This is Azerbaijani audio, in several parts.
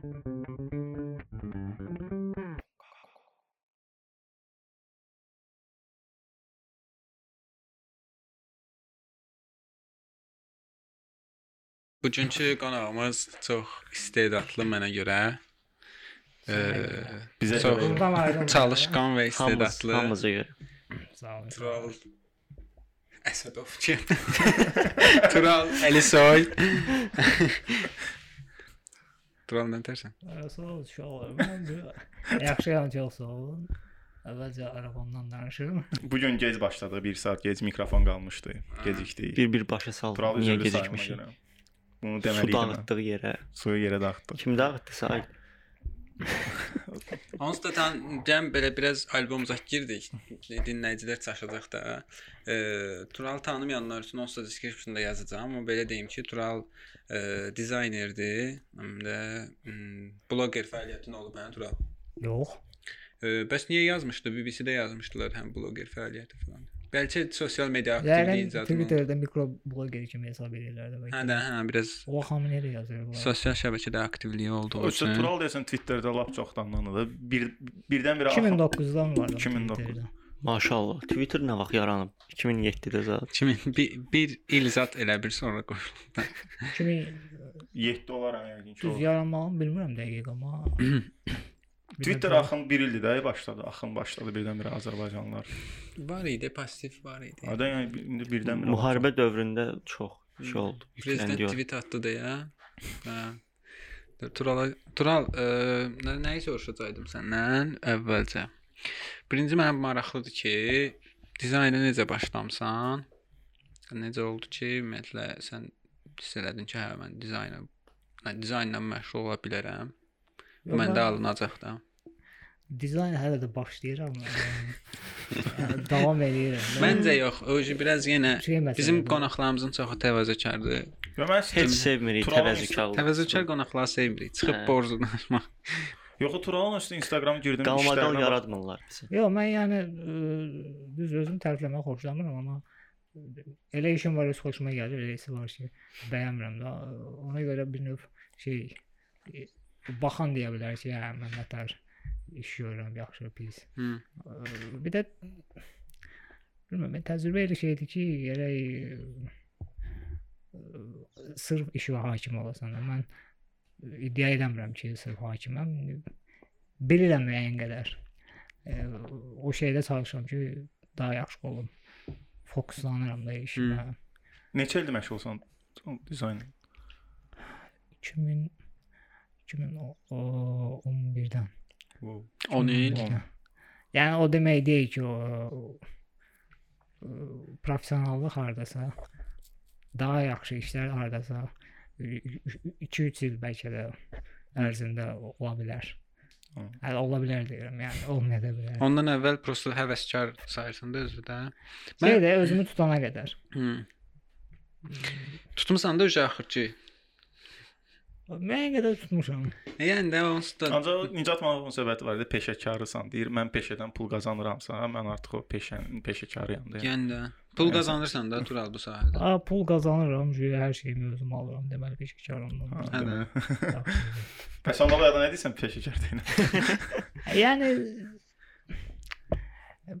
Bugünkü qonağımız çox istedadlı mənə görə. E, Bizə çox çalışqan və istedadlı. hamımıza görə. Sağ olun. Tural Əsədov kim? Tural Əlisoy. Ee, Sağ olun uşaqlar. Yaxşıyam, çox sağ olun. Əvvəlcə arabamdan danışırım. Bu gün gec başladı. 1 saat gec mikrofon qalmışdı. Gecikdik. Bir-bir başa. Tural Niyə gecikmişik? Bunu Su deməliydim. mən. dağıtdıq yerə. Suyu yerə dağıtdıq. Kim dağıtdısa ay. Onsuz da tan cəm belə biraz albomumuza girdik. Dinləyicilər çaşacaq da. E, Tural tanımayanlar üçün onsuz da description-da yazacağam. Amma belə deyim ki, Tural e, dizaynerdir. Həm də bloqer fəaliyyətin olub hə Tural. Yox. E, bəs niyə yazmışdı? BBC-də yazmışdılar həm bloqer fəaliyyəti falan. Bəlkə sosial media aktivliyi oldu. Twitterdə mikrobloger kimi hesab edirlər də Hə bəlkə. də, hə, biraz O hamı nerə yazır bu? sosial şəbəkədə aktivliyi olduğu üçün. Tural desən Twitterdə lap çoxdandandır. Bir birdən-birə 2009-dan var. 2009. Maşallah. Twitter nə vaxt yaranıb? 2007-də zət. Kimin bir, bir il zat elə bir sonra qoyuldu. 2000 7 olaraq yəqin ki. düz yaranmağını bilmirəm dəqiq amma. Twitter axın 1 ildir də başladı. Axın başladı birdən-birə Azərbaycanlılar. var idi, pasiv var idi. Adı yəni indi birdən-birə Müharibə dövründə çox şey oldu. Prezident tweet atdı deyə. Hə. Tural Tural ə, nə, nəyi soruşacaqdım səndən əvvəlcə. Birinci mənim maraqlıdır ki, dizayna necə başlamısan? Necə oldu ki, ümumiyyətlə sən hiss elədin ki, hə mən dizayna mən dizaynla məşğul ola bilərəm. Məndə mən- alınacaq da. Dizayn hələ də başlayıram. yəni, yəni, davam edirəm. Məncə yox, o biraz yenə bizim qonaqlarımızın çoxu təvazökardır. Və mən Heç sevmirik təvəzzükarlıq. Təvazökar qonaqları sevmirik. Çıxıb Hə. borcu danışmaq. Yox, Turalın üstə Instagram girdim. Qalmaqal işlərinə bax- yaratmırlar bizi. Yox, mən yəni ə, düz özümü tərifləməyi xoşlamıram, amma elə işim var, öz xoşuma gəlir, eləsi var ki, bəyənmirəm də. Ona görə bir növ şey e, baxan deyə bilər ki, hə, mən nətər iş görürəm, yaxşı, pis. Hı. Bir də bilmirəm, mən təcrübə elə şeydir ki, elə sırf işə hakim olasan mən iddia eləmirəm ki, sırf hakiməm. Bilirəm müəyyən qədər. E, o şeydə çalışıram ki, daha yaxşı olum. Fokuslanıram da işimə. Neçə ildir məşğulsan dizayn? 2000 2011-dən. Wow. 10 il. 2011-dən. Yəni o demək deyil ki, o, o professionallıq hardasa daha yaxşı işlər hardasa 2-3 il bəlkə də ərzində ola bilər. Hələ ola bilər deyirəm, yəni olmaya da bilər. Ondan əvvəl prosta həvəskar sayırsan da özü də. Şey də özümü tutana qədər. Hı. Tutmusan da uşaq axırki. Müəyyən qədər tutmuşam. Yəni də onsuz da Ancaq Nicat Manovun söhbəti var idi, peşəkarısan. Deyir, mən peşədən pul qazanıramsa, mən artıq o peşənin peşəkarıyam deyir. yəni də pul qazanırsan da Tural bu sahədə. A, pul qazanıram, güya hər şeyimi özüm alıram. Deməli peşəkaram. Ha, Hə, demək. Bəs onda bayaqdan nə deyirsən peşəkar deyil? yəni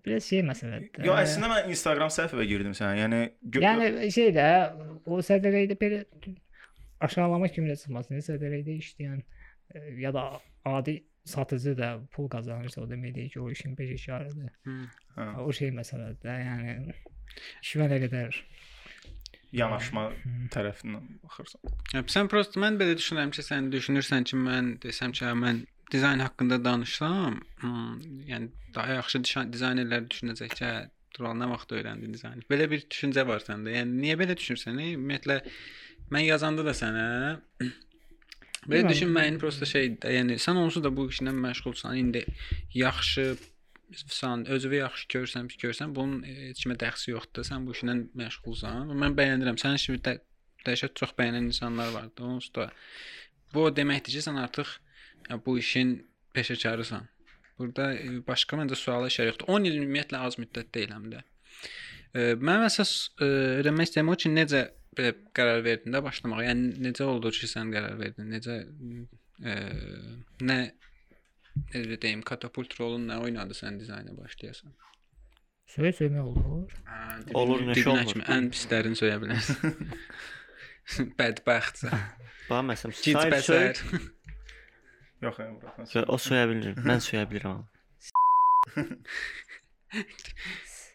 biraz şey məsələdir. Yo, əslində mən Instagram səhifəyə girdim sən. Yəni Yəni şey də o sədərəydə belə aşağılama kimi də çıxmasın. Sədərəydə işləyən e, ya da adi satıcı da pul qazanırsa o demək deyil ki, o işin peşəkarıdır. Hı. Hə, O şey məsələdir də, yəni işimə nə qədər yanaşma tərəfindən baxırsan. Hə, sən prosta mən belə düşünürəm ki, sən düşünürsən ki, mən desəm ki, mən dizayn haqqında danışsam, hmm, yəni daha yaxşı dizaynerlər düşünəcək ki, Tural nə vaxt öyrəndin dizayn? Belə bir düşüncə var səndə. Yəni niyə belə düşünürsən? Ümumiyyətlə mən yazanda da sənə belə düşünməyin prosta şey, yəni sən onsuz da bu işlə məşğulsan. İndi yaxşı sən özünü yaxşı görsən, görsən, bunun heç kimə dəxli yoxdur. Sən bu işlə məşğulsan. Mən bəyənirəm. Sənin kimi də dəhşət çox bəyənən insanlar vardı. Onsuz da bu deməkdir ki, sən artıq bu işin peşəkarısan. Burada e, başqa məncə suala işarə yoxdur. 10 il ümumiyyətlə az müddət deyil həm də. E, Mənim əsas e, öyrənmək istəyim o ki, necə belə qərar verdin də başlamağa? Yəni necə oldu ki, sən qərar verdin? Necə e, nə necə deyim, katapult rolunu nə oynadı sən dizayna başlayasan? Söyə söymək olur. Hə, Olur, dibinə olur. kimi ən pislərini söyə bilərsən. Bədbəxtsən. Bax məsələn, say söy. Yox. Sö- O söyə bilmirəm. Mən söyə bilirəm amma.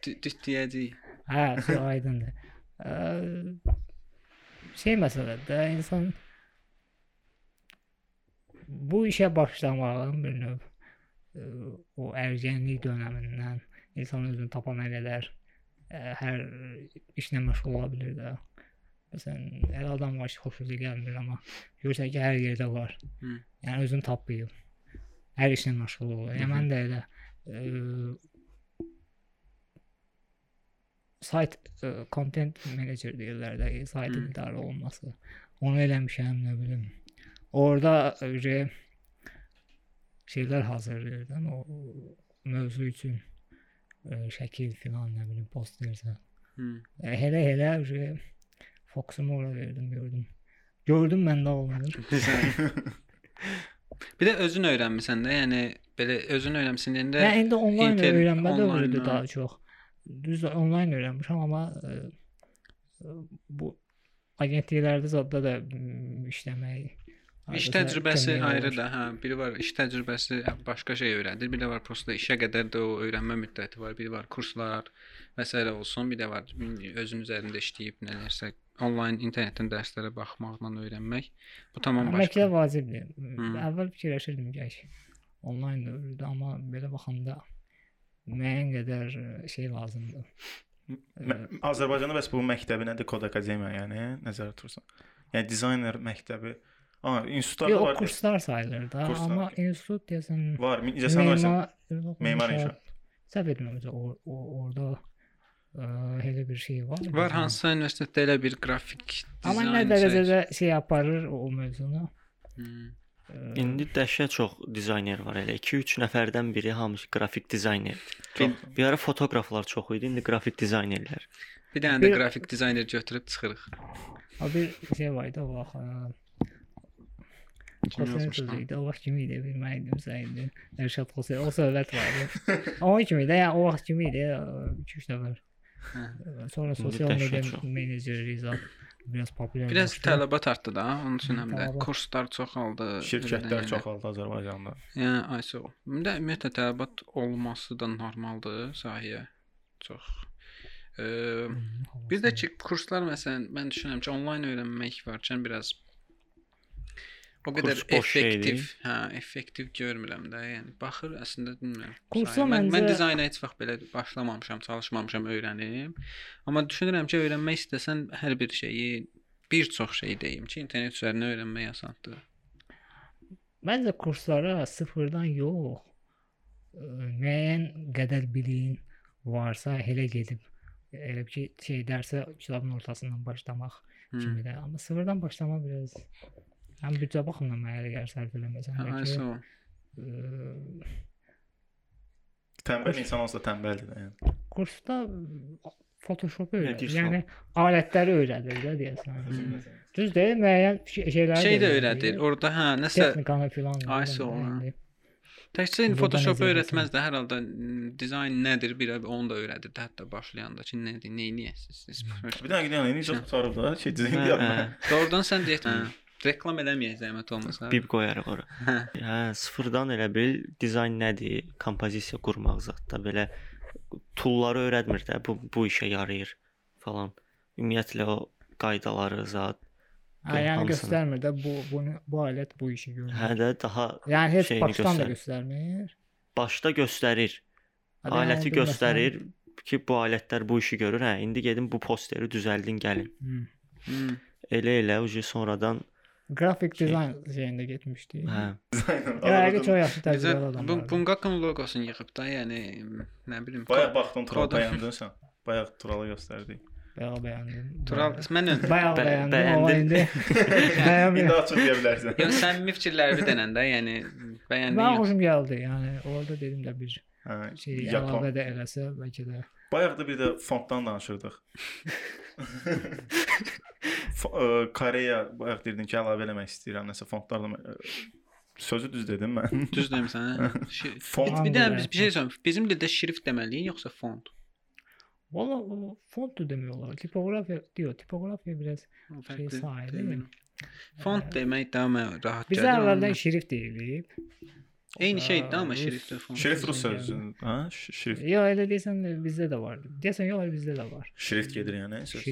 Düz deyəcək. Hə, şey aydındır. Ə, şey məsələdir də insan bu işə başlamağın bir növ ə, o ərgənlik dövründən insan özünü tapana qədər ə, hər işlə məşğul ola bilər də. Məsələn, elə adam var ki, xoşuna gəlmir amma görsən ki, hər yerdə var. Hı. Yəni özünü tapıyıb. Hər işlə məşğul olur. Yəni mən də elə ə, sayt ə, content manager deyirlər də, e, saytın idarə olunması. Onu eləmişəm, nə bilim. Orda öyle şeylər hazırlayırdım o mövzu üçün ə, şəkil filan nə bilim post verirsən. Hı. E, Hele hele öyle fokusumu oraya verdim gördüm. Gördüm mən də olmadı. Bir də özün öyrənmisən də, yəni belə özün öyrənmisən deyəndə Yəni indi onlayn öyrənmə dövrüdür hə. daha çox. Düz onlayn öyrənmişəm amma ə, ə, bu agentliklərdə zadda da m, işləmək İş təcrübəsi ayrı da, hə. Biri var iş təcrübəsi başqa şey öyrəndir. Bir də var prosta işə qədər də o öyrənmə müddəti var. Biri var kurslar və s. olsun. Bir də var özün üzərində işləyib nələrsə onlayn internetdən dərslərə baxmaqla öyrənmək. Bu tamam Məktəb başqa. vacibdir. Hı. Əvvəl fikirləşirdim ki, onlayn dövrüdür, amma belə baxanda müəyyən qədər ə, şey lazımdır. Mə- Azərbaycanda bəs bu məktəbi nədir? Kod akademiya, yəni nəzərdə tutursan. Yəni dizayner məktəbi. Ha, institutlarda Yox, var. kurslar sayılır da, Kurslar. amma institut deyəsən Var. İncəsən varsa Memar, inşaat. Səhv etmirəmsə o, o orada ə, elə bir şey var. Var hansısa universitetdə elə bir qrafik Amma dizayn nə şey- dərəcədə şey aparır o mövzunu. Hmm. İndi dəhşət çox dizayner var elə. 2-3 nəfərdən biri hamısı qrafik dizayner. Çox. Bir ara fotoqraflar çox idi, indi qrafik dizaynerlər. Bir dənə də Bir- qrafik dizayner götürüb çıxırıq. o bir şey var idi o vaxt. Kim Xoseyin yazmış sözü lan? idi. O vaxt kim idi bilməydim səydi. Ərşad Xoseyin o söhbət var idi. O kimi də, yəni o vaxt kimi idi. 2-3 nəfər. Hə. Sonra sosial media meneceri zat biraz populyar. Biraz tələbat artdı da, onun üçün həm də kurslar çoxaldı. Şirkətlər yəni. çoxaldı Azərbaycanda. Yəni ayso. Ümumiyyətlə ümumiyyətlə tələbat olması da normaldır sahəyə. Çox. Eee Bir də ki, kurslar məsələn, mən düşünürəm ki, onlayn öyrənmək varkən biraz o qədər boş şeydir. effektiv, hə, effektiv görmürəm də. Yəni baxır əslində bilmirəm. Kursa mən, mən məncə- dizayna heç vaxt belə başlamamışam, çalışmamışam öyrənim. Amma düşünürəm ki, öyrənmək istəsən hər bir şeyi bir çox şey deyim ki, internet üzərindən öyrənmək asandır. Məncə kurslara sıfırdan yox, müəyyən qədər biliyin varsa elə gedib elə ki, şey dərsə kitabın ortasından başlamaq kimi də. Amma sıfırdan başlamaq biraz həm büdcə baxımından mənə elə gəlir sərf eləməsən. Hə, ə, Tənbəl insan olsa tənbəldir də, yəni. kursda Photoshop Nə öyrədir. Yəni alətləri öyrədir də deyəsən. Düz deyil, müəyyən şey- şeyləri Şey də öyrədir. Orada hə, nəsə texnikanı filan. Ay, indi. Təkcə Photoshop öyrətməz də hər halda dizayn nədir, bir onu da öyrədir də hətta başlayanda ki, nədir, nə edəsiniz. Bir dənə gedən necə qutarıb da, şey deyirəm. hə. Doğrudan sən deyət reklam eləməyək zəhmət olmasa. Bib qoyarıq ora. Hə. Hə, sıfırdan elə bil dizayn nədir, kompozisiya qurmaq zətdə belə toolları öyrətmir də, bu bu işə yarayır falan. Ümumiyyətlə o qaydaları zət. Hə, yəni hamısını. göstərmir də bu bunu bu alət bu işi görür. Hə də daha Yəni heç başdan da göstərmir. başda göstərir. Hə, yəni Aləti onu göstərir ki, bu alətlər bu işi görür. Hə, indi gedin bu posteri düzəldin gəlin. Hı. Hmm. Elə elə ucu sonradan Qrafik Şey- dizayn şeyində getmişdi. hə Yəni çox yaxşı təcrübəli adam. bu Bungakın loqosunu yığıb da, yəni nə bilim. Bayaq baxdın Tural Kodum. bəyəndin sən. Bayaq Turalı göstərdik. Bayağı bəyəndim. Tural mən bayağı Bə- bəyəndim. İndi İndi bəyəndim. açıq deyə bilərsən. Yox, səmimi fikirlərimi denəndə, yəni bəyəndin. Mən xoşum gəldi. Yəni orada dedim də bir Hə, şey əlavə də eləsə bəlkə də Bayaq da bir də fontdan danışırdıq. Fo- ə, Koreya bayaq dedim ki, əlavə eləmək istəyirəm nəsə fontlarla ə, sözü düz dedim mən. Düz demirsən, hə? Şi- Font Bir də Font biz bir şey söyləyim. Bizim dildə şrift deməliyik yoxsa font? Valla o font da demiyorlar. Tipografiya diyor. Tipografiya biraz O şey fərqli sahibi. termin. Font demək daha mən rahat Bizə gəlir. əvvəldən amma- şrift deyilib. Eyni şeydir də amma Rus- şrift və font. Şrift rus sözü, hə? Ş- Şrift. Yo elə desən bizdə də var. Desən yox, bizdə də var. Şrift gedir yəni söz.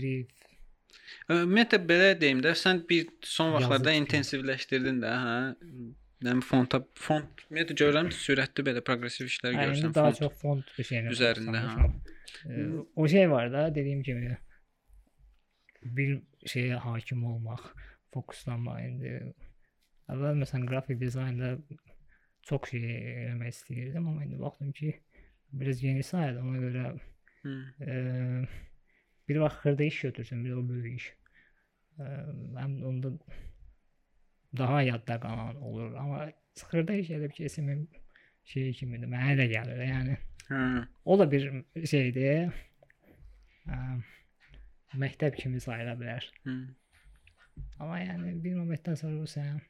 Ümumiyyətlə belə deyim də, sən bir son vaxtlarda intensivləşdirdin də, hə? Nəm fonta font ümumiyyətlə görürəm sürətli belə progressiv işlər görürsən daha çox font şeylə üzərində, hə. Ee, o şey var da dediyim kimi bir şeyə hakim olmaq, fokuslanmaq indi. Əvvəl məsələn qrafik dizaynda çox şey eləmək istəyirdim, amma indi baxdım ki biraz yeni sahədir, ona görə Hı. e, bir vaxt xırda iş götürsün, bir o böyük iş. Həm onda daha yadda qalan olur, amma xırda iş elə bir ki, esimin şeyi kimidir. Mənə elə gəlir, yəni Hə. o da bir şeydir. Ə, məktəb kimi sayıla bilər. Hı. Amma yəni bir momentdən sonra bu sənə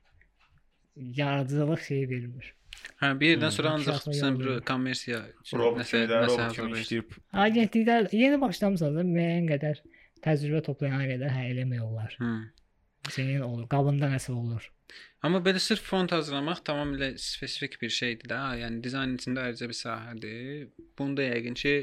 yaradıcılıq şeyi vermir. Hə, bir yerdən sonra ancaq sən bir kommersiya nəsə nəsə hazırlayırsan. Agentlikdə yeni başlamısan da müəyyən qədər təcrübə toplayana qədər hə eləmək olar. Hı. Senin olur, qabında nəsə olur. Amma belə sırf font hazırlamaq tamamilə spesifik bir şeydir də. Yəni dizayn içində ayrıca bir sahədir. Bunda yəqin ki,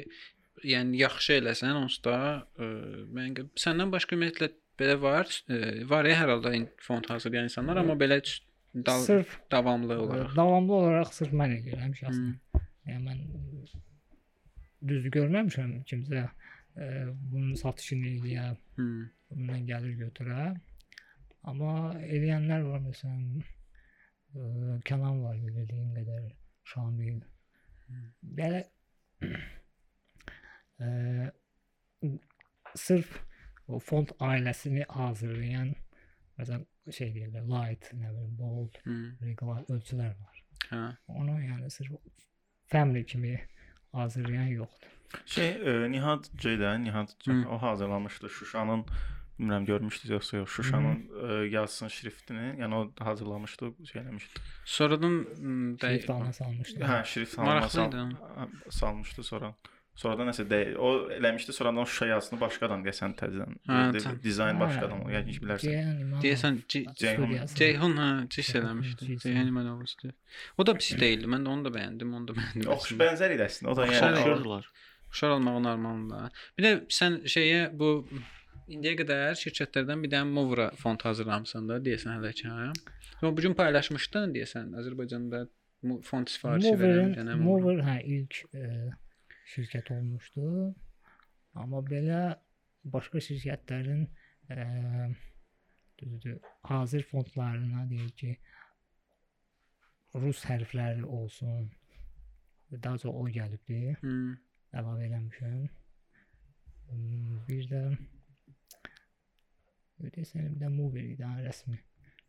yəni yaxşı eləsən onsuz da ə, mən gə- səndən başqa ümumiyyətlə belə var, ə, var ya hər halda font hazırlayan insanlar, amma belə dal, Sırf davamlı ə, olaraq. davamlı olaraq sırf mən edirəm şəxsən. Hı. Yəni mən düz görməmişəm kimsə ə, bunun satışını eləyə, Hı. bundan gəlir götürə. Amma eləyənlər var məsələn ə, Kənan var bildiyim qədər, Şamil. Belə ə, sırf o font ailəsini hazırlayan məsələn şey deyirlər, light, nə bilim, bold, Hı. regular ölçülər var. Hə. Onu yəni sırf family kimi hazırlayan yoxdur. Şey, ə, Nihat Ceydə, Nihat C, Hı. o hazırlamışdı Şuşanın bilmirəm görmüşdünüz yoxsa yox, Şuşanın ə, yazısının şriftini, yəni o hazırlamışdı, şey eləmişdi. Sonradan Şrift alına salmışdı. Hə, şrift salması salmışdı sonra. Sonradan nəsə də o eləmişdi, sonradan o Şuşa yazısını başqa adam deyəsən təzədən. Hə, Dizayn başqa adam, yəqin ki bilərsən. Deyəsən Ceyhun-. Ceyhun hə, Ceyhun, eləmişdi. Ceyhun İmanovski. O da pis deyildi. Mən də onu da bəyəndim, onu da bəyəndim. Oxşu bənzər idi əslində. O da yəni Oxşarlar. Oxşar olmağı normaldır. Bir də sən şeyə bu indiyə qədər şirkətlərdən bir dənə Movra font hazırlamısan da, deyəsən hələ ki, hə? Və bu gün paylaşmışdın deyəsən Azərbaycanda font sifarişi verən bir dənə Movra. Mover hə ilk e, şirkət olmuşdu. Amma belə başqa şirkətlərin e, düzdür, hazır fondlarına deyək ki, rus hərfləri olsun. Daha çox o gəlibdi. Hı. əlavə eləmişəm. Hmm, Bir də Ödəsən bir də Mover idi ha, rəsmi.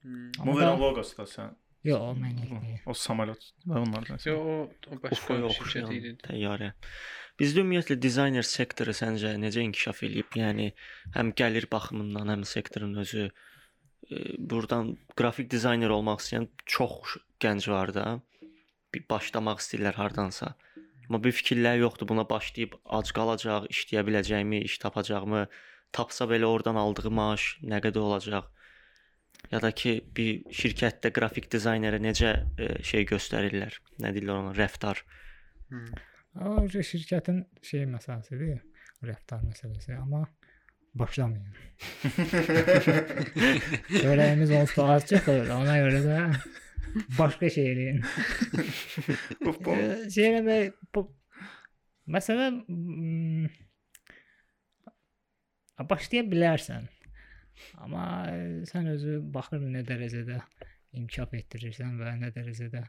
Hı. Amma Mover'in loqosu da sən. Yox, o mənlik deyil. O samolyot da onlardan. Yo, o, o başqa bir şirkət idi. təyyarə. Bizdə ümumiyyətlə dizayner sektoru səncə necə inkişaf eləyib? Yəni həm gəlir baxımından, həm sektorun özü e, burdan qrafik dizayner olmaq istəyən çox gənc var da. Bir başlamaq istəyirlər hardansa. Amma bir fikirləri yoxdur. Buna başlayıb ac qalacaq, işləyə biləcəyimi, iş tapacaqmı, tapsa belə oradan aldığı maaş nə qədər olacaq? Ya da ki, bir şirkətdə qrafik dizaynerə necə e, şey göstərirlər? Nə deyirlər ona? Rəftar. Hı. Amma o şirkətin şey məsələsidir, rəftar məsələsi, amma başlamayın. Çörəyimiz onsuz da az çıxır, ona görə də başqa şey eləyin. Şey eləmək bu məsələn mm, başlaya bilərsən. Amma e, sən özü baxır nə dərəcədə inkişaf etdirirsən və nə dərəcədə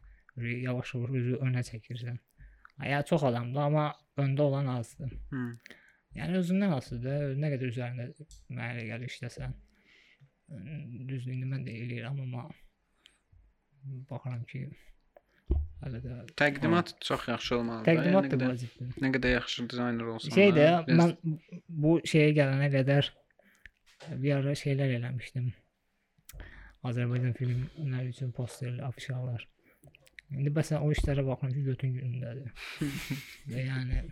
yavaş-yavaş özü önə çəkirsən. Ya çox adamdır, amma öndə olan azdır. Hı. Yəni özündən asılıdır. Nə qədər üzərində mənə elə gəlir işləsən. Düzdür, indi mən də eləyirəm amma baxıram ki hələ də Təqdimat çox yaxşı olmalıdır. təqdimat Yəni da vacibdir. Nə qədər yaxşı dizayner olsan. Şey də da, biraz- mən bu şeyə gələnə qədər bir ara şeylər eləmişdim. Azərbaycan filmləri üçün posterlər, afişalar. İndi bəs o işlərə baxıram ki, götün günündədir. Və yəni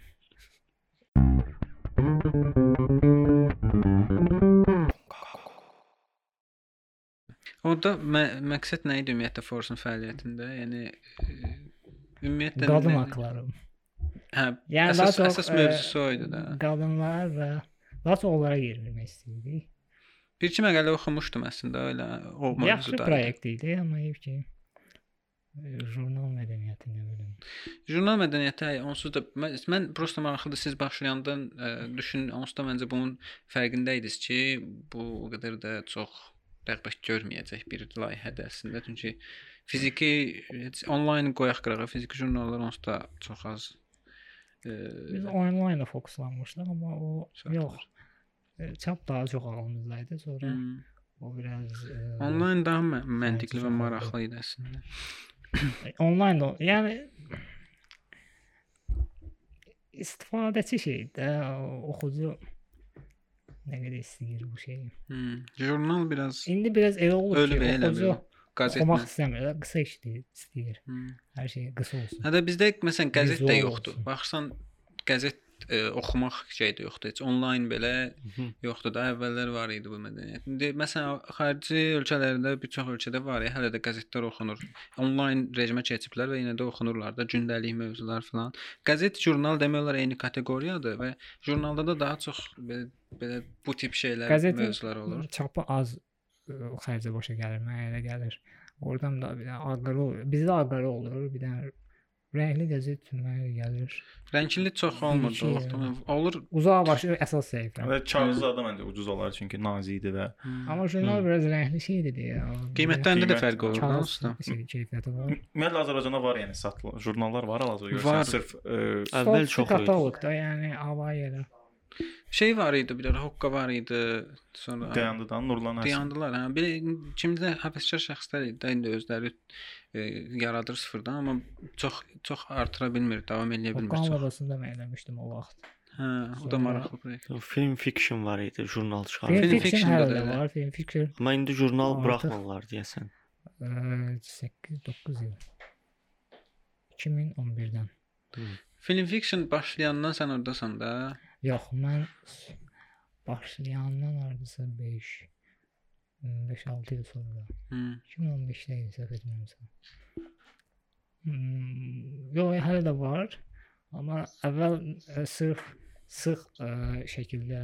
Orda mə məqsəd nə idi ümumiyyətlə Force-un fəaliyyətində? Yəni e, ümumiyyətlə qadın haqqları. Hə, Yəni əsas çox əsas e, mövzusu o idi də. Qadınlar və daha çox onlara yer vermək istəyirdik. Bir iki məqalə oxumuşdum əslində elə o Yaxşı proyekt idi, amma heyf ki e, jurnal mədəniyyəti nə bilim. Jurnal mədəniyyəti onsuz da mən, mən prosta maraqlıdır siz başlayandan ə, düşün onsuz da məncə bunun fərqində idiniz ki, bu o qədər də çox rəğbət görməyəcək bir layihədir əslində. Çünki fiziki onlayn qoyaq qırağa fiziki jurnallar onsuz da çox az Biz ə, onlaynda fokuslanmışdıq, amma o yox. var. E, Çap daha çox ağlımızdaydı. Sonra hmm. o biraz e, onlayn daha mə məntiqli və çox maraqlı idi əslində. onlayn da yəni istifadəçi şeydir də, o- oxucu nə qədər istəyir bu şeyi. Hmm. Jurnal biraz İndi biraz elə olur Ölüb ki, elə oxucu qəzetlə. oxumaq istəmir, də, qısa işləyir, istəyir. Hmm. Hər şey qısa olsun. Hətta bizdə məsələn qəzet də Vizual yoxdur. olsun. Baxsan qəzet ə, oxumaq şey də yoxdur. Heç onlayn belə Mhm. yoxdur da. Əvvəllər var idi bu mədəniyyət. İndi məsələn xarici ölkələrdə bir çox ölkədə var ya, hələ də qəzetlər oxunur. Onlayn rejimə keçiblər və yenə də oxunurlar da gündəlik mövzular filan. Qəzet, jurnal demək olar eyni kateqoriyadır və jurnalda da daha çox belə, belə bu tip şeylər, Qəzetin mövzular olur. çapı az ə, xərcə başa gəlir, mənə elə gəlir. Oradan da bir dənə ağrı olur. Bizdə ağrı olur, bir dənə rəngli qəzet mənə gəlir. Rəngli çox olmur da. Olur. Uzaq başı əsas səhifə. Və kağızlar da məncə ucuz olar çünki nazikdir və Amma jurnal biraz rəngli şeydir deyə. Qiymətlərində də fərq olur da usta. keyfiyyəti var. ümumiyyətlə Azərbaycanda var yəni satılır. Jurnallar var hal-hazırda Var. görsən sırf ə, Əvvəl çox idi. katalogda, yəni havaya elə. Şey var idi, bir ara Hokka var idi. Sonra dayandıdan Nurlan Həsən. dayandılar. Hə, bir kimdə həbsçi şəxslər idi də indi özləri e, yaradır sıfırdan, amma çox çox artıra bilmir, davam edə bilmir Qan çox. arasında mən eləmişdim o vaxt. Hə, o da maraqlı proyekt. Film fiction var idi, jurnal Film çıxardı. Film fiction hələ də var, film fiction Amma indi jurnal Artıq- buraxmırlar deyəsən. 8-9 il. 2011-dən. Film fiction başlayandan sən ordasan da. Yox, mən başlayandan hardasa 5 5-6 il sonra. Hı. 2015-də idi səhv etmirəmsə. Hmm, yox, hələ də var. Amma əvvəl ə, sırf sıx ə, şəkildə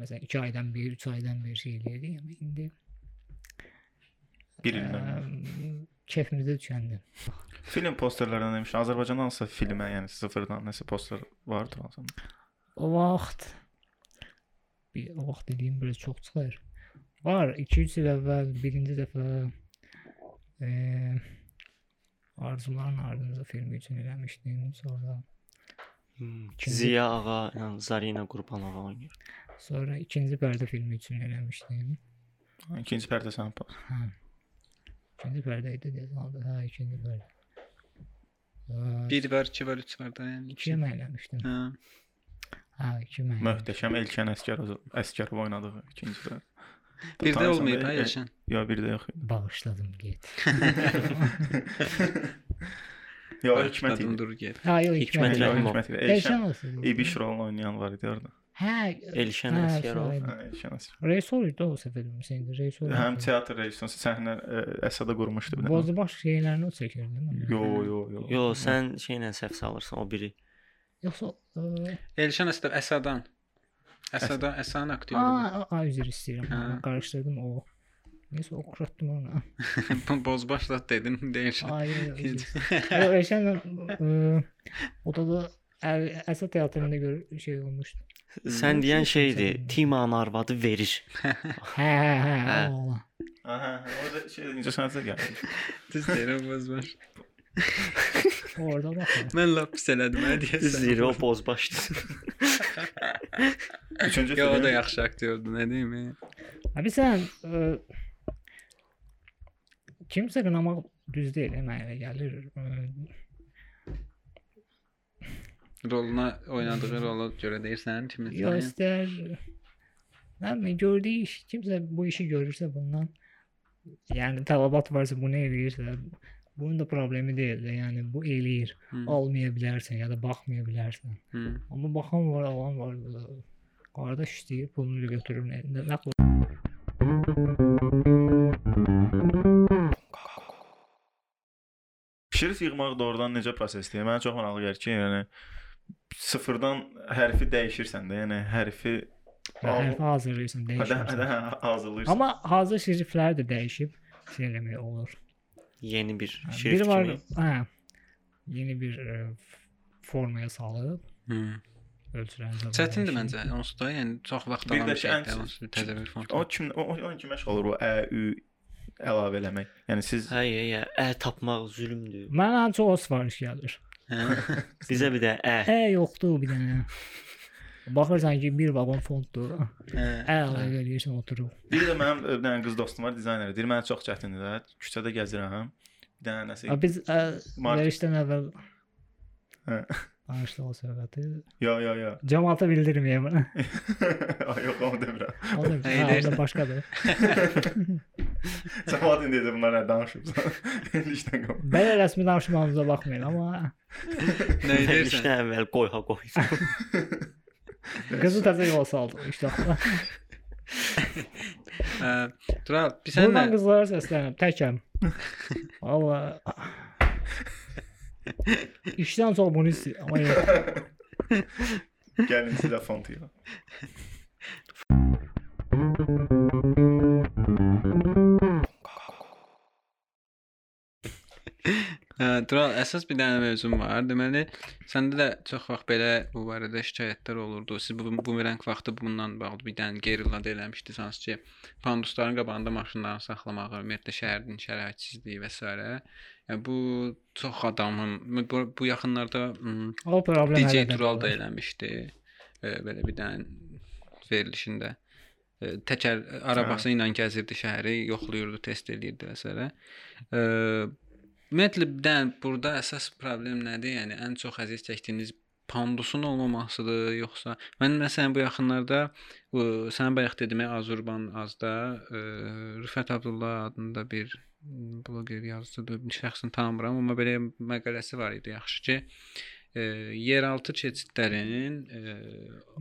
məsələn 2 aydan bir, 3 aydan bir şey eləyirdik, amma indi Bir ə, ildən. kefimizə düşəndi. Film posterlərindən demişəm. Azərbaycanda hansısa filmə, yəni sıfırdan nəsə poster vardı hansında. O vaxt bir o vaxt dediyim biraz çox çıxır. Var 2-3 il əvvəl birinci dəfə e, Arzuların ardınca filmi üçün eləmişdim. Sonra Hmm. İkinci- Ziya ağa ilə Zarina Qurbanova oynayır. sonra ikinci pərdə filmi üçün eləmişdim. İkinci pərdə pa- Hə. İkinci pərdə idi deyəsən. Hə, ikinci pərdə. Ə, 1 var, 2 var, 3 var da yəni. ikiyə mən eləmişdim. Hə. Hə, 2 mən. möhtəşəm Elkən Əskərov Əskərov oynadığı ikinci pərdə. Bir də olmayıb da, ha e, Elşən. Yox, bir də yox idi. Bağışladım get. Yox, Hikmət idi. dur get. Hə, yox, Hikmət. Rəhimov. Hikmət idi. Olsun. İbiş rolunu oynayan var idi orada. Hə, Elşən hə, Əskərov. şahid. Ha, Elşən Əskərov. Rejissor idi o səfər Hüseyn rejissor. Həm teatr rejissoru səhnə Əsada qurmuşdu bir dənə. Bozbaş şeylərini o çəkirdi. değil mi? Yo, yo, yo. Yo, sən şeylə səhv salırsan o biri. Yoxsa ə, Elşən Əsəd Əsadan. Əsada Əsan aktyorudur. a, a, üzr istəyirəm. Hə. Qarışdırdım o. Neysə oxutdum onu. Bozbaş da dedin, deyirsən. Ay, yox, üzr istəyirəm. Yox, Eşən ə, o da da Ə- Əsad teatrında gör şey olmuşdu. Sən deyən şeydir, Timanın arvadı verir. Hə, hə, hə, Hə. Aha, orada şey incə sənətə gəlmiş. Düz deyirəm Bozbaş. Orada baxın. Mən lap pis elədim hə Düz deyəsən. deyir, o bozbaşdır. Üçüncü Ya o da film. yaxşı aktyordur, nə deyim? e? Abi sən ə, kimsə qınamaq düz deyil, mənə elə gəlir. Ə, Roluna oynadığı rola görə deyirsən kimi? Ya istər nə bilim gördüyü iş kimsə bu işi görürsə bundan yəni tələbat varsa bunu eləyirsə bunun da problemi deyil də, yəni bu eləyir. Hı. Almaya bilərsən ya da baxmaya bilərsən. Hı. Amma baxan var, alan var. Qardaş istəyir, pulunu götürür. Nə, nə, Şiris yığmaq doğrudan necə prosesdir? Mənə çox maraqlı gəlir ki, yəni sıfırdan hərfi dəyişirsən də, yəni hərfi hərfi hazırlayırsan, dəyişirsən. hədə hazırlayırsan. Amma hazır şriflər də dəyişib şey eləmək olur. Yeni bir Hə, şrift Biri var, kimi. hə. Yeni bir ə, formaya salıb Hı. ölçülərini. Çətindir məncə onsuz da, yəni çox vaxt Bir də alan ki, şey ən- də onsuz bir təzə bir font. O kim o, o kim məşğul olur o ə, ü əlavə eləmək. Yəni siz Hə, ya, ya, ə tapmaq zülmdür. Mənə ən çox o sifariş gəlir. Hə. Bizə bir də ə. Ə yoxdur bir dənə. Baxırsan ki, bir vaqon fontdur. Hə. Ə əlavə eləyirsən oturub. bir də mənim bir dənə qız dostum var, dizayner. Deyir mənə çox çətindir də. Küçədə gəzirəm. Bir dənə nəsə Ha, biz verişdən əvvəl Hə. danışdıq o söhbəti. Ya ya ya. Cəmaata bildirməyəm. Ay yox, onu demirəm. O da, Hey, hə, başqadır. Cəmaət indi də bunlar nə danışıbsan. İndi işdən qal. Belə rəsmi danışmağımıza baxmayın, amma Nə edirsən? İşdən əvvəl qoy ha qoy. Qızı təzə yola saldı işte. Hə. Tural, bir sən Buradan nə? qızlara səslənirəm, təkəm. Valla İşdən çox bunu istəyir, amma yox. Gəlin sizə font ya. Hə, Tural, əsas bir dənə mövzum var. Deməli, səndə də çox vaxt belə bu barədə şikayətlər olurdu. Siz bu bumerang vaxtı bundan bağlı bir dənə gerilla da eləmişdiniz ki, pandusların qabağında maşınlarını saxlamağı, ümumiyyətlə şəhərin şəraitsizliyi və s. Yəni bu çox adamın bu, bu yaxınlarda O problem DJ Tural da eləmişdi. Belə bir dənə verilişində. Təkər arabası ilə gəzirdi şəhəri, yoxlayırdı, test eləyirdi. E, ümumiyyətlə burada əsas problem nədir? Yəni ən çox əziyyət çəkdiyiniz pandusun olmamasıdır, yoxsa mən məsələn bu yaxınlarda bu sən bayaq dedim Azurban azda e, Rüfət Abdullah adında bir bloger yazıcıdır. Şəxsən tanımıram, amma belə məqaləsi var idi yaxşı ki, e, yeraltı keçidlərin e,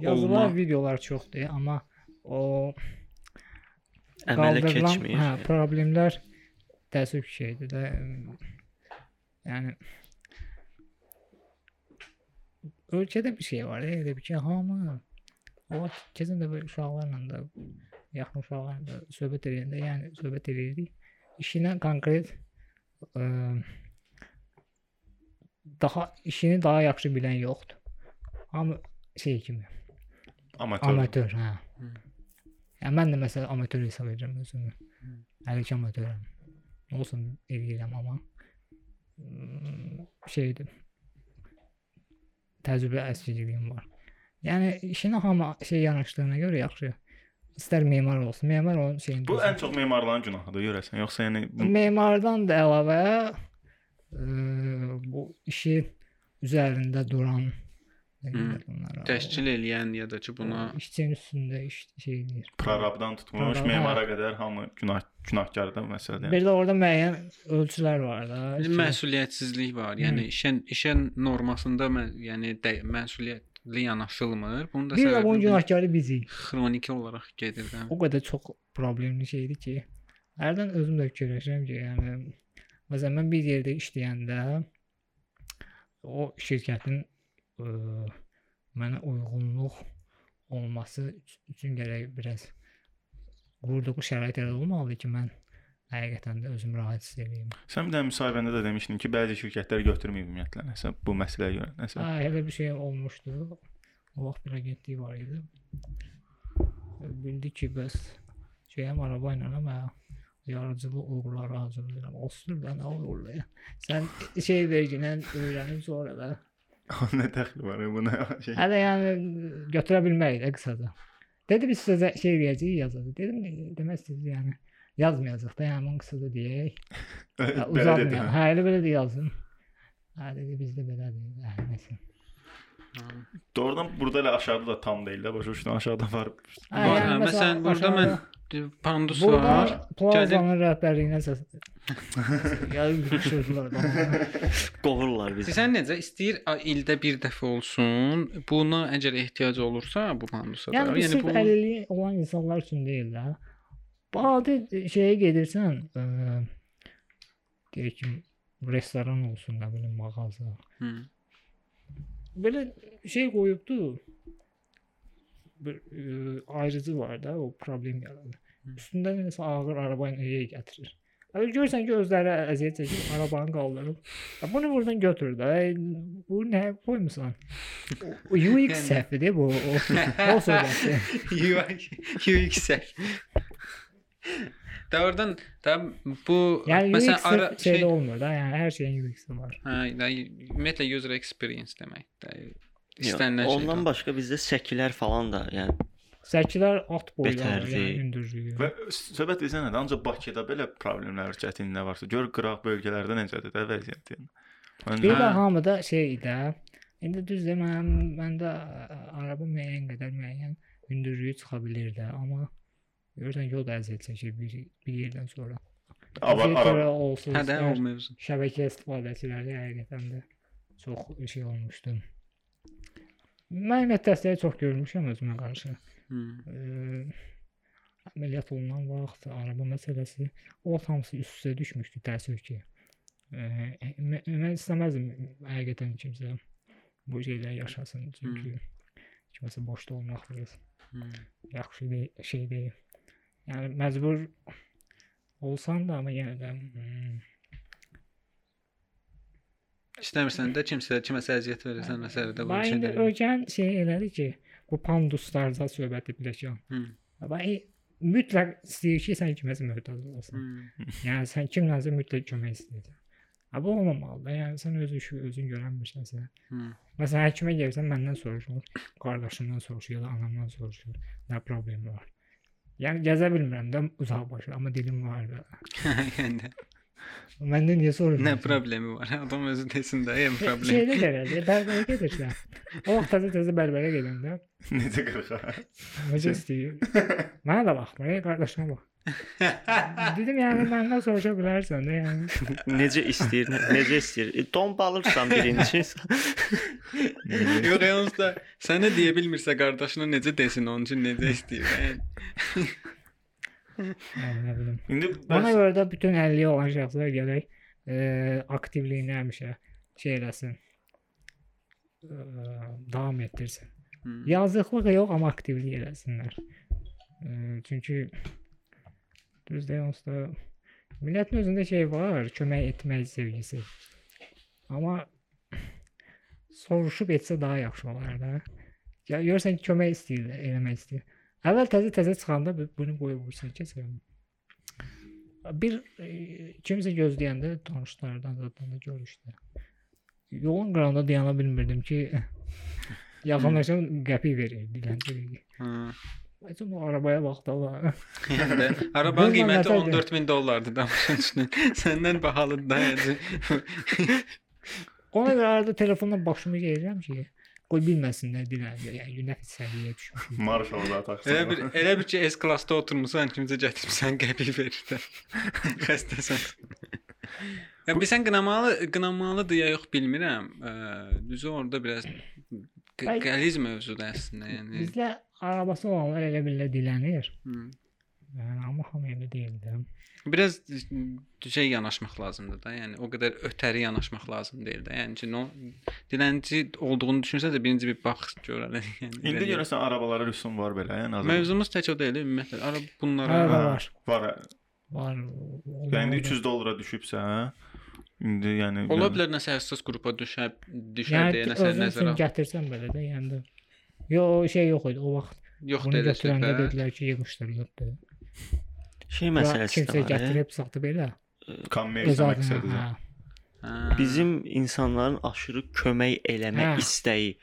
Yazılar, olma videolar çoxdur, amma o Əmələ keçmir. Hə, problemlər təəssüf ki, şeydir də. Yəni ölkədə bir şey var, elə bir ki, hamı o keçən dəfə uşaqlarla da yaxın uşaqlarla da söhbət edəndə, yəni söhbət edirdik. İşinə konkret ə, daha işini daha yaxşı bilən yoxdur. Hamı şey kimi Amatör. Amatör, hə. Hı. Yəni mən də məsələn amatör hesab edirəm özümü. Hələ ki amatörəm. Olsun eləyirəm amma mm, şeydir. Təcrübə əskiciliyim var. Yəni işinə hamı şey yanaşdığına görə yaxşı. İstər memar olsun, memar onun şeyini. Bu ən çox memarların günahıdır görəsən. Yoxsa yəni memardan da əlavə ə, bu işi üzərində duran bunlara? təşkil eləyən ya da ki buna işçinin üstündə iş şey edir. prorabdan tutmuş memara qədər hamı günah günahkardır məsələdə. Bir də orada müəyyən ölçülər var da. Məsuliyyətsizlik var. Yəni işin işin normasında mən, yəni də, məsuliyyətli yanaşılmır. Bunun da Bir də bunun səbəbi günahkarı bizik. xroniki olaraq gedir də. O qədər çox problemli şeydir ki, hərdən özüm də fikirləşirəm ki, yəni məsələn mən bir yerdə işləyəndə o şirkətin ə, mənə uyğunluq olması üç- üçün gərək biraz qurduğu şərait elə olmalıdır ki, mən həqiqətən də özümü rahat hiss edeyim. Sən bir də müsahibəndə də demişdin ki, bəzi şirkətlər götürməyib ümumiyyətlə nəsə bu məsələyə görə nəsə. Hə, elə bir şey olmuşdu. O vaxt bir agentlik var idi. Bildi ki, bəs şeyəm araba ilə amma yaradıcılıq uğurları hazırlayıram. Olsun da nə olur ya. Sən şey verginən öyrənib sonra da. Nə dəxli var buna şey. Hələ yəni götürə bilmərik də qısaca. Dedi biz sizə şey verəcəyik yazdı. Dedim demək istəyirsiniz yəni yazmayacaq da, yəni qısaca deyək. Hə, Belə Uzatmayaq. Hə, elə belə də yazın. Hə, dedi bizdə belədir. Hə, nəsə. Doğrudan burada elə aşağıda da tam deyil də, başa düşdün, aşağıda var. Hə, məsələn, burada mən pandus var. Burada Plazanın rəhbərliyinə. Qovurlar bizi. Sən necə istəyir ildə bir dəfə olsun. Buna əgər ehtiyac olursa bu pandusa da. Yəni, Yəni bu əlilliyi olan insanlar üçün deyil də. Bu adi şeyə gedirsən, ə, deyək ki, restoran olsun, nə bilim, mağaza. Hı. Belə şey qoyubdu. Bir ə, ayrıcı var da, o problem yaradır. Üstündə nəsə ağır araba ilə gətirir. Hələ görsən ki, özləri əziyyət çəkir, arabanı qaldırıb. Bunu buradan götür də. Bu nə qoymusan? UX Yəni- səhvidir bu. O, o. UI UX. Doğrudan da bu Yəni məsələn UX ara şey olmur da. Yəni hər şeyin UX-i var. hə, da, ümumiyyətlə user experience deməkdir. Yox, İstənilən şey. Ondan başqa bizdə səkilər falan da, yəni Səkilər at boyu Betərdir. yəni hündürlüyü. Və söhbət etsən nədir? Ancaq Bakıda belə problemlər, çətinliklər varsa, gör qıraq bölgələrdə necədir də vəziyyət yəni. Bir də Hə. hamıda şey də. İndi düzdür mən məndə araba müəyyən qədər müəyyən hündürlüyü çıxa bilər də, amma görürsən yol da əziyyət çəkir bir, bir yerdən sonra. Bir araba- olsun. Hə də o mövzu. şəbəkə istifadəçiləri həqiqətən də çox şey olmuşdu. Mən dəstəyi çox görmüşəm özümə qarşı. Hı. Ə, əməliyyat olunan vaxt araba məsələsi o hamısı üst-üstə düşmüşdü təəssüf ki. Ə, mən, mən istəməzdim həqiqətən kimsə bu şeylər yaşasın çünki kiməsə boşda olmaq biraz Hı. yaxşı deyil, şey deyil. Yəni məcbur olsan da amma yenə də hmm, İstəmirsən də kimsə kiməsə əziyyət verirsən məsələdə bu indi şeylər. ölkən şey elədi ki, bu panduslarda söhbət ediləcək. Bax e, mütləq istəyir ki, sən kiməsə möhtac olasan. Hı. Yəni sən kimdənsə mütləq kömək istəyirsən. Ha bu olmamalıdır. Yəni sən öz işi özün görənmirsənsə. Hı. Məsələn həkimə gəlsən məndən soruşur, qardaşımdan soruşur ya da anamdan soruşur. Nə problemi var? Yəni gəzə bilmirəm də uzaq başı, amma dilim var da. yəni Məndən niyə soruşursun? nə problemi var? Adam özü desin də, yəni problem. Şeydə gələcək, bərbərə gedirsən. O vaxt təzə-təzə bərbərə gedəndə necə qırığa? necə istəyir? Mənə də baxmır, ey qardaşıma bax. Dedim yəni məndən soruşa bilərsən də yəni. necə istəyir, necə istəyir. E, don balırsan birinci. Yox, yalnız da sənə deyə bilmirsə qardaşına necə desin, onun üçün necə istəyir. Yəni. İndi Ona bəs görə də bütün 50 olan şəxslər gələk e, aktivliyini həmişə şey eləsin. E, davam etdirsin. Hı. Yazıqlıq yox, amma aktivlik eləsinlər. E, çünki düzdür, onsuz da millətin özündə şey var, kömək etmək sevgisi. Amma soruşub etsə daha yaxşı olar da. Ya görsən ki, kömək istəyir, eləmək istəyir. Əvvəl təzə-təzə çıxanda bu- bunu qoyub vursan keçirəm. Bir e, kimsə gözləyəndə tanışlardan zaten da görüşdü. Yolun qırağında dayana bilmirdim ki, yaxınlaşam qəpik verir dilənçi. Hı. Bəlkə o arabaya bax da var. Yəni arabanın qiyməti nəsə 14000 dollardır da başa düşdün. Səndən bahalıdır da. Yəni. Ona görə də telefonla başımı yeyirəm ki, qoy bilməsinlər dilənçi. Yəni nəfis səviyyəyə düşmüşük. marş orada taksi. Elə bir elə bir ki S klassda oturmusan, kimsə gətirmisən qəpik verir də. Xəstəsən. Ya bilsən qınamalı qınamalıdır ya yox bilmirəm. Düzü orada biraz qəliz mövzudur əslində, yəni. Bizdə arabası olanlar elə billə dilənir. Hı. Yəni amma hamı elə deyil də. Biraz şey yanaşmaq lazımdır da. Yəni o qədər ötəri yanaşmaq lazım deyil də. Yəni ki, no dilənçi olduğunu düşünsə də birinci bir bax gör hələ. Yəni İndi görəsən arabalara rüsum var belə, yəni azad. Mövzumuz tək o deyil, ümumiyyətlə. Ara bunlara Hə, var. Var. Var. Yəni 300 dollara düşübsə, hə? İndi yəni Ola bilər nəsə həssas qrupa düşə Yəni deyə nəsə özün üçün nəzərə. gətirsən belə də, yəni də. Yo, o şey yox idi. O vaxt Yox söhbət. dedilər ki, yığışdır, yoxdur. Şey məsələsi də var. gətirib satdı belə. kommersiya Öz adına. məqsədi. hə. Hə. Bizim insanların aşırı kömək eləmə Hə. istəyi.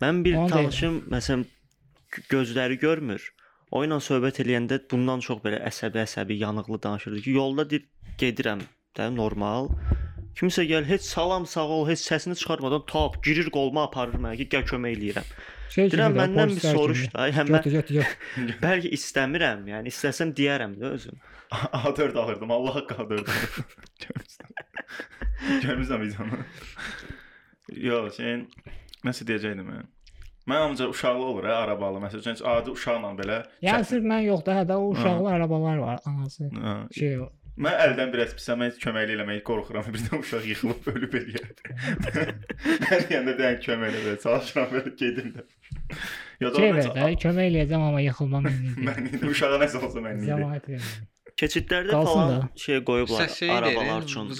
Mən bir Onu tanışım məsələn g- gözləri görmür. O ilə söhbət eləyəndə bundan çox belə əsəbi-əsəbi, yanıqlı danışırdı ki, yolda deyir gedirəm də normal. Kimsə gəl, heç salam, sağ ol, heç səsini çıxarmadan tap girir qoluma aparır mənə ki, gəl kömək eləyirəm. Şey Deyirəm məndən bir soruş da. Həm mən Götür, götür, götür. bəlkə istəmirəm, yəni istəsəm deyərəm də özüm. A4 alırdım. Allah haqqı A4. Görmüsən. Vicdanı. Yox, şeyin nəsə deyəcəydim mən. Mən ancaq uşaqlı olur, hə, arabalı. Məsələn, heç adi uşaqla belə. Yəni sırf mən yox da, hə də o uşaqlı arabalar var, anası. Ha, Şey o. Mən əldən biraz pisəm, heç köməkli eləməyə qorxuram. Birdən uşaq yıxılıb ölüb eləyər. Hər yanda bir dənə kömək elə belə çalışıram belə gedim də. Ya Şey da ver də, kömək eləyəcəm amma yıxılmam indi. mən indi uşağa nəsə olsa mən indi. Zəmanət vermir. Keçidlərdə falan şey qoyublar arabalar üçün.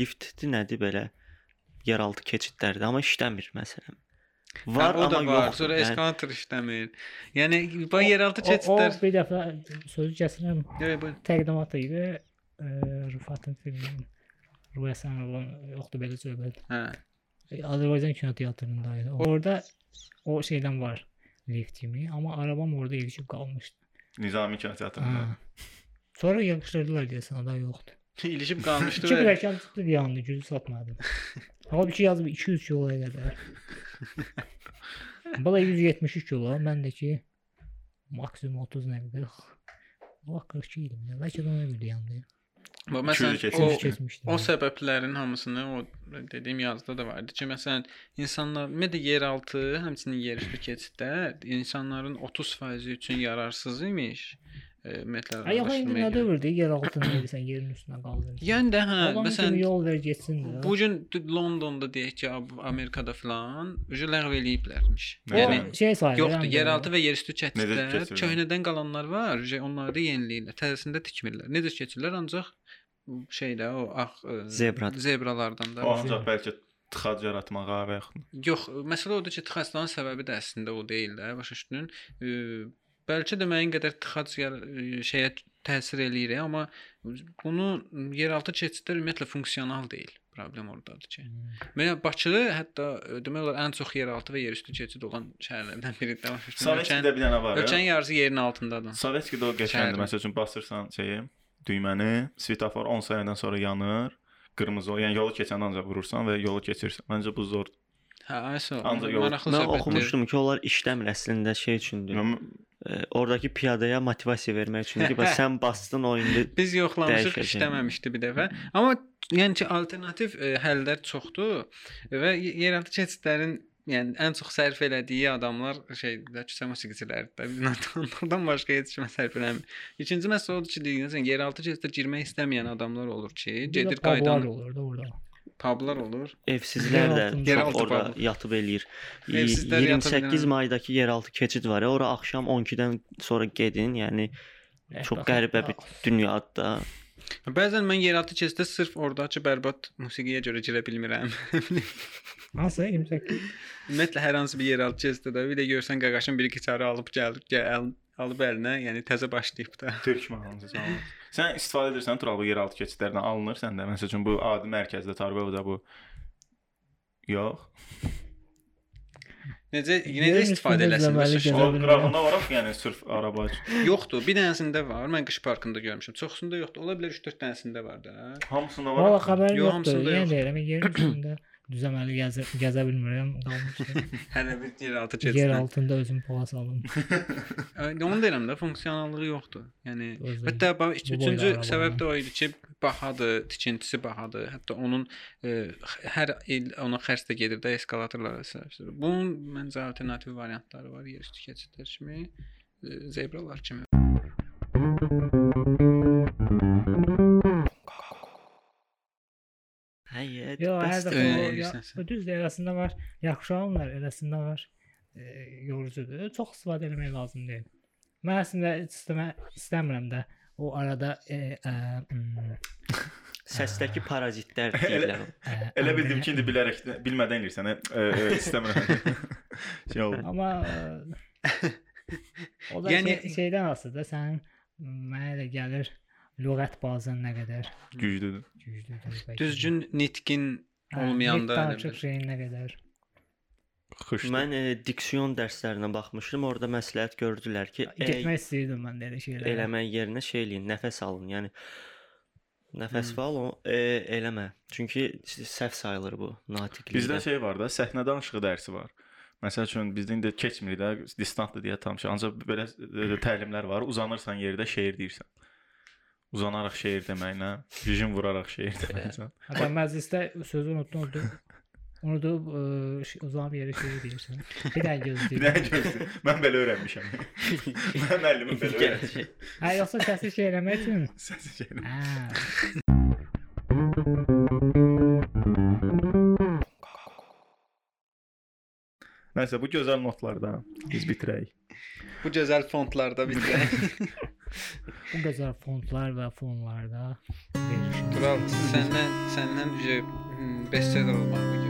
liftdir nədir belə? Yeraltı keçidlərdə amma işləmir məsələn. Var, o da amma var. yox. Sonra eskalator işləmir. Yəni bu yeraltı O, o keçidlər. bir dəfə sözü kəsirəm. Yox, Təqdimat idi. Rıfatın filminin Rüyəsən olan yoxdur belə söhbət. hə. Azərbaycan kino teatrındaydı. Orada o şeydən var lift kimi, amma arabam orada ilişib qalmışdı. Nizami kinoteatrında. Sonra yığışdırdılar deyəsən, o da yoxdur. İlişib qalmışdı İki və pilləkən çıxdı yandı, gücü satmadı. Halbuki yazıb 200 kiloya qədər. Bala 173 kilo, məndəki maksimum 30 nə qədər. Allah 42 idim. ya, Bəlkə də ona görə yandı. Bu İki məsələn o. O səbəblərin hamısını o dediyim yazıda da vardı ki, məsələn, insanlar ümumiyyətlə yeraltı, həmçinin yerüstü keçidlər insanların 30% üçün yararsız imiş. E, Ümumiyyətlə Ay yox, indi nə dövrdə yer altında edirsən, yerin üstünə qaldırırsan. Yəni də hə, məsələn yol ver getsin də. bu gün Londonda deyək ki, Amerikada filan ücə ləğv eləyiblərmiş. Yəni şey sayılır. yoxdur, yeraltı və yerüstü keçidlər köhnədən qalanlar var, ücə onları da yeniləyirlər, təzəsində tikmirlər. Necə keçirlər ancaq şeydə o ağ e, Zebra. zebralardan da. O ancaq bəlkə tıxac yaratmağa və yaxud Yox, məsələ odur ki, tıxacların səbəbi də əslində o deyil də, başa düşdün? E, bəlkə də məyin qədər tıxac e, şeyə təsir eləyir, amma bunu yeraltı keçidlər ümumiyyətlə funksional deyil. Problem ordadır ki. Mənə Bakı hətta e, demək olar ən çox yeraltı və yerüstü keçid olan şəhərlərdən biridir. Sovetskidə bir dənə var. ölkənin ya. yarısı yerin altındadır. Sovetskidə o qəşəngdir. Məsəl üçün basırsan şeyi, düyməni, svetofor 10 sayədən sonra yanır. Qırmızı yəni yolu keçəndə ancaq vurursan və yolu keçirsən. Məncə bu zor. Hə, ayso. Ancaq yol- Maraqlı Mən söhbətdir. oxumuşdum ki, onlar işləmir əslində şey üçündür. Mən E, oradakı piyadaya motivasiya vermək üçündür ki, bax sən bastın o indi Biz yoxlamışıq, işləməmişdi bir dəfə. Amma yəni ki, alternativ e, həllər çoxdur və yeraltı keçidlərin yəni ən çox sərf elədiyi adamlar şeydə küçə musiqiçiləridir. Onlardan başqa heç kimə sərf eləmir. İkinci məsələ odur ki, deyirsən, yeraltı keçidə girmək istəməyən adamlar olur ki, gedir qaydan olur da orada. publar olur. evsizlər də Yeraltı orada pub. yatıb eləyir. Evsizlər yata 28 bilən- maydakı yeraltı keçid var. Ora axşam 12-dən sonra gedin. Yəni çox qəribə bir dünyadır da. Bəzən mən yeraltı keçiddə sırf oradakı bərbad musiqiyə görə girə bilmirəm. Hansı 28? Ümumiyyətlə hər hansı bir yeraltı keçiddə də bir də görsən qaqaşın biri gitarı alıb gəlib gəl alıb əlinə, yəni təzə başlayıb da. Türk mahnısı çalır. Sən istifadə edirsən Tural bu yeraltı keçidlərdən alınır səndə. Məsəl üçün bu adi mərkəzdə Targovda bu Yox. Necə Yerin necə istifadə eləsin? düzəməli Başa O Gələ bilmirəm. qırağında var axı, yəni sırf araba üçün. Yoxdur. Bir dənəsində var. Mən qış parkında görmüşəm. Çoxsunda yoxdur. Ola bilər 3-4 dənəsində var da. Hamısında var. Valla xəbərim Yox, yoxdur. Yenə yox. deyirəm, yerin üstündə düzəməli gəzə, gəzə bilmirəm. Hələ bir Yer keçid. altında özüm pala salım. Onu deyirəm də funksionallığı yoxdur. Yəni Özü. hətta bax üçüncü səbəb də o idi ki, bahadır, tikintisi bahadır. Hətta onun e, hər il ona xərc də gedir də eskalatorlara səbəb. Bunun məncə alternativ variantları var, yerüstü keçidlər kimi, e, zebralar kimi. Yox, hər dəfə o, ya, edirsən o düz arasında var. Yaxşı alınlar, arasında var. E, yorucudur. Çox istifadə etmək lazım deyil. Mən əslində istəmə istəmirəm də o arada e, e, mm, Səsdəki parazitlər Elə- deyirlər. e, Elə e, bildim ki, indi bilərək bilmədən eləyirsən. E, e, istəmirəm. şey oldu. Amma e, o da Yəni- şey, şeydən asılıdır. Sənin mənə elə gəlir lüğət bazən nə qədər Güclüdür. güclüdür. bəlkə. Düzgün nitqin Hə, olmayanda açıq bil. şeyin nə qədər xışdı. Mən e, diksiyon dərslərinə baxmışdım. Orada məsləhət gördülər ki, e, Getmək istəyirdim mən də elə şeylərə. eləmək yerinə şey eləyin, nəfəs alın. Yəni nəfəs Hmm. al, e, eləmə. Çünki səhv sayılır bu natiqlikdə. Bizdə şey var da, səhnə danışığı dərsi var. Məsəl üçün bizdə indi keçmir də, distantlı deyə tam şey. Ancaq belə e, təlimlər var. Uzanırsan yerdə şeir deyirsən. Uzanaraq şeir deməklə, vijin vuraraq şeir deməklə. Hətta məclisdə sözü unutdum, unutdum. Unudub uzanıb yerə şey deyirsən. Bir dənə Bir gözləyir. dənə gözlə. Mən belə öyrənmişəm. Mən müəllimim belə öyrənmişəm. Hə, yoxsa səsi şey eləmək üçün. Səs şey. Hə. Nəsə bu gözəl notlardan biz bitirək. Bu gözəl fontlarda bitirək. Bu gözəl fontlar və fonlarda verilişimiz. Tural, səndən səndən ücə bestseller olmağı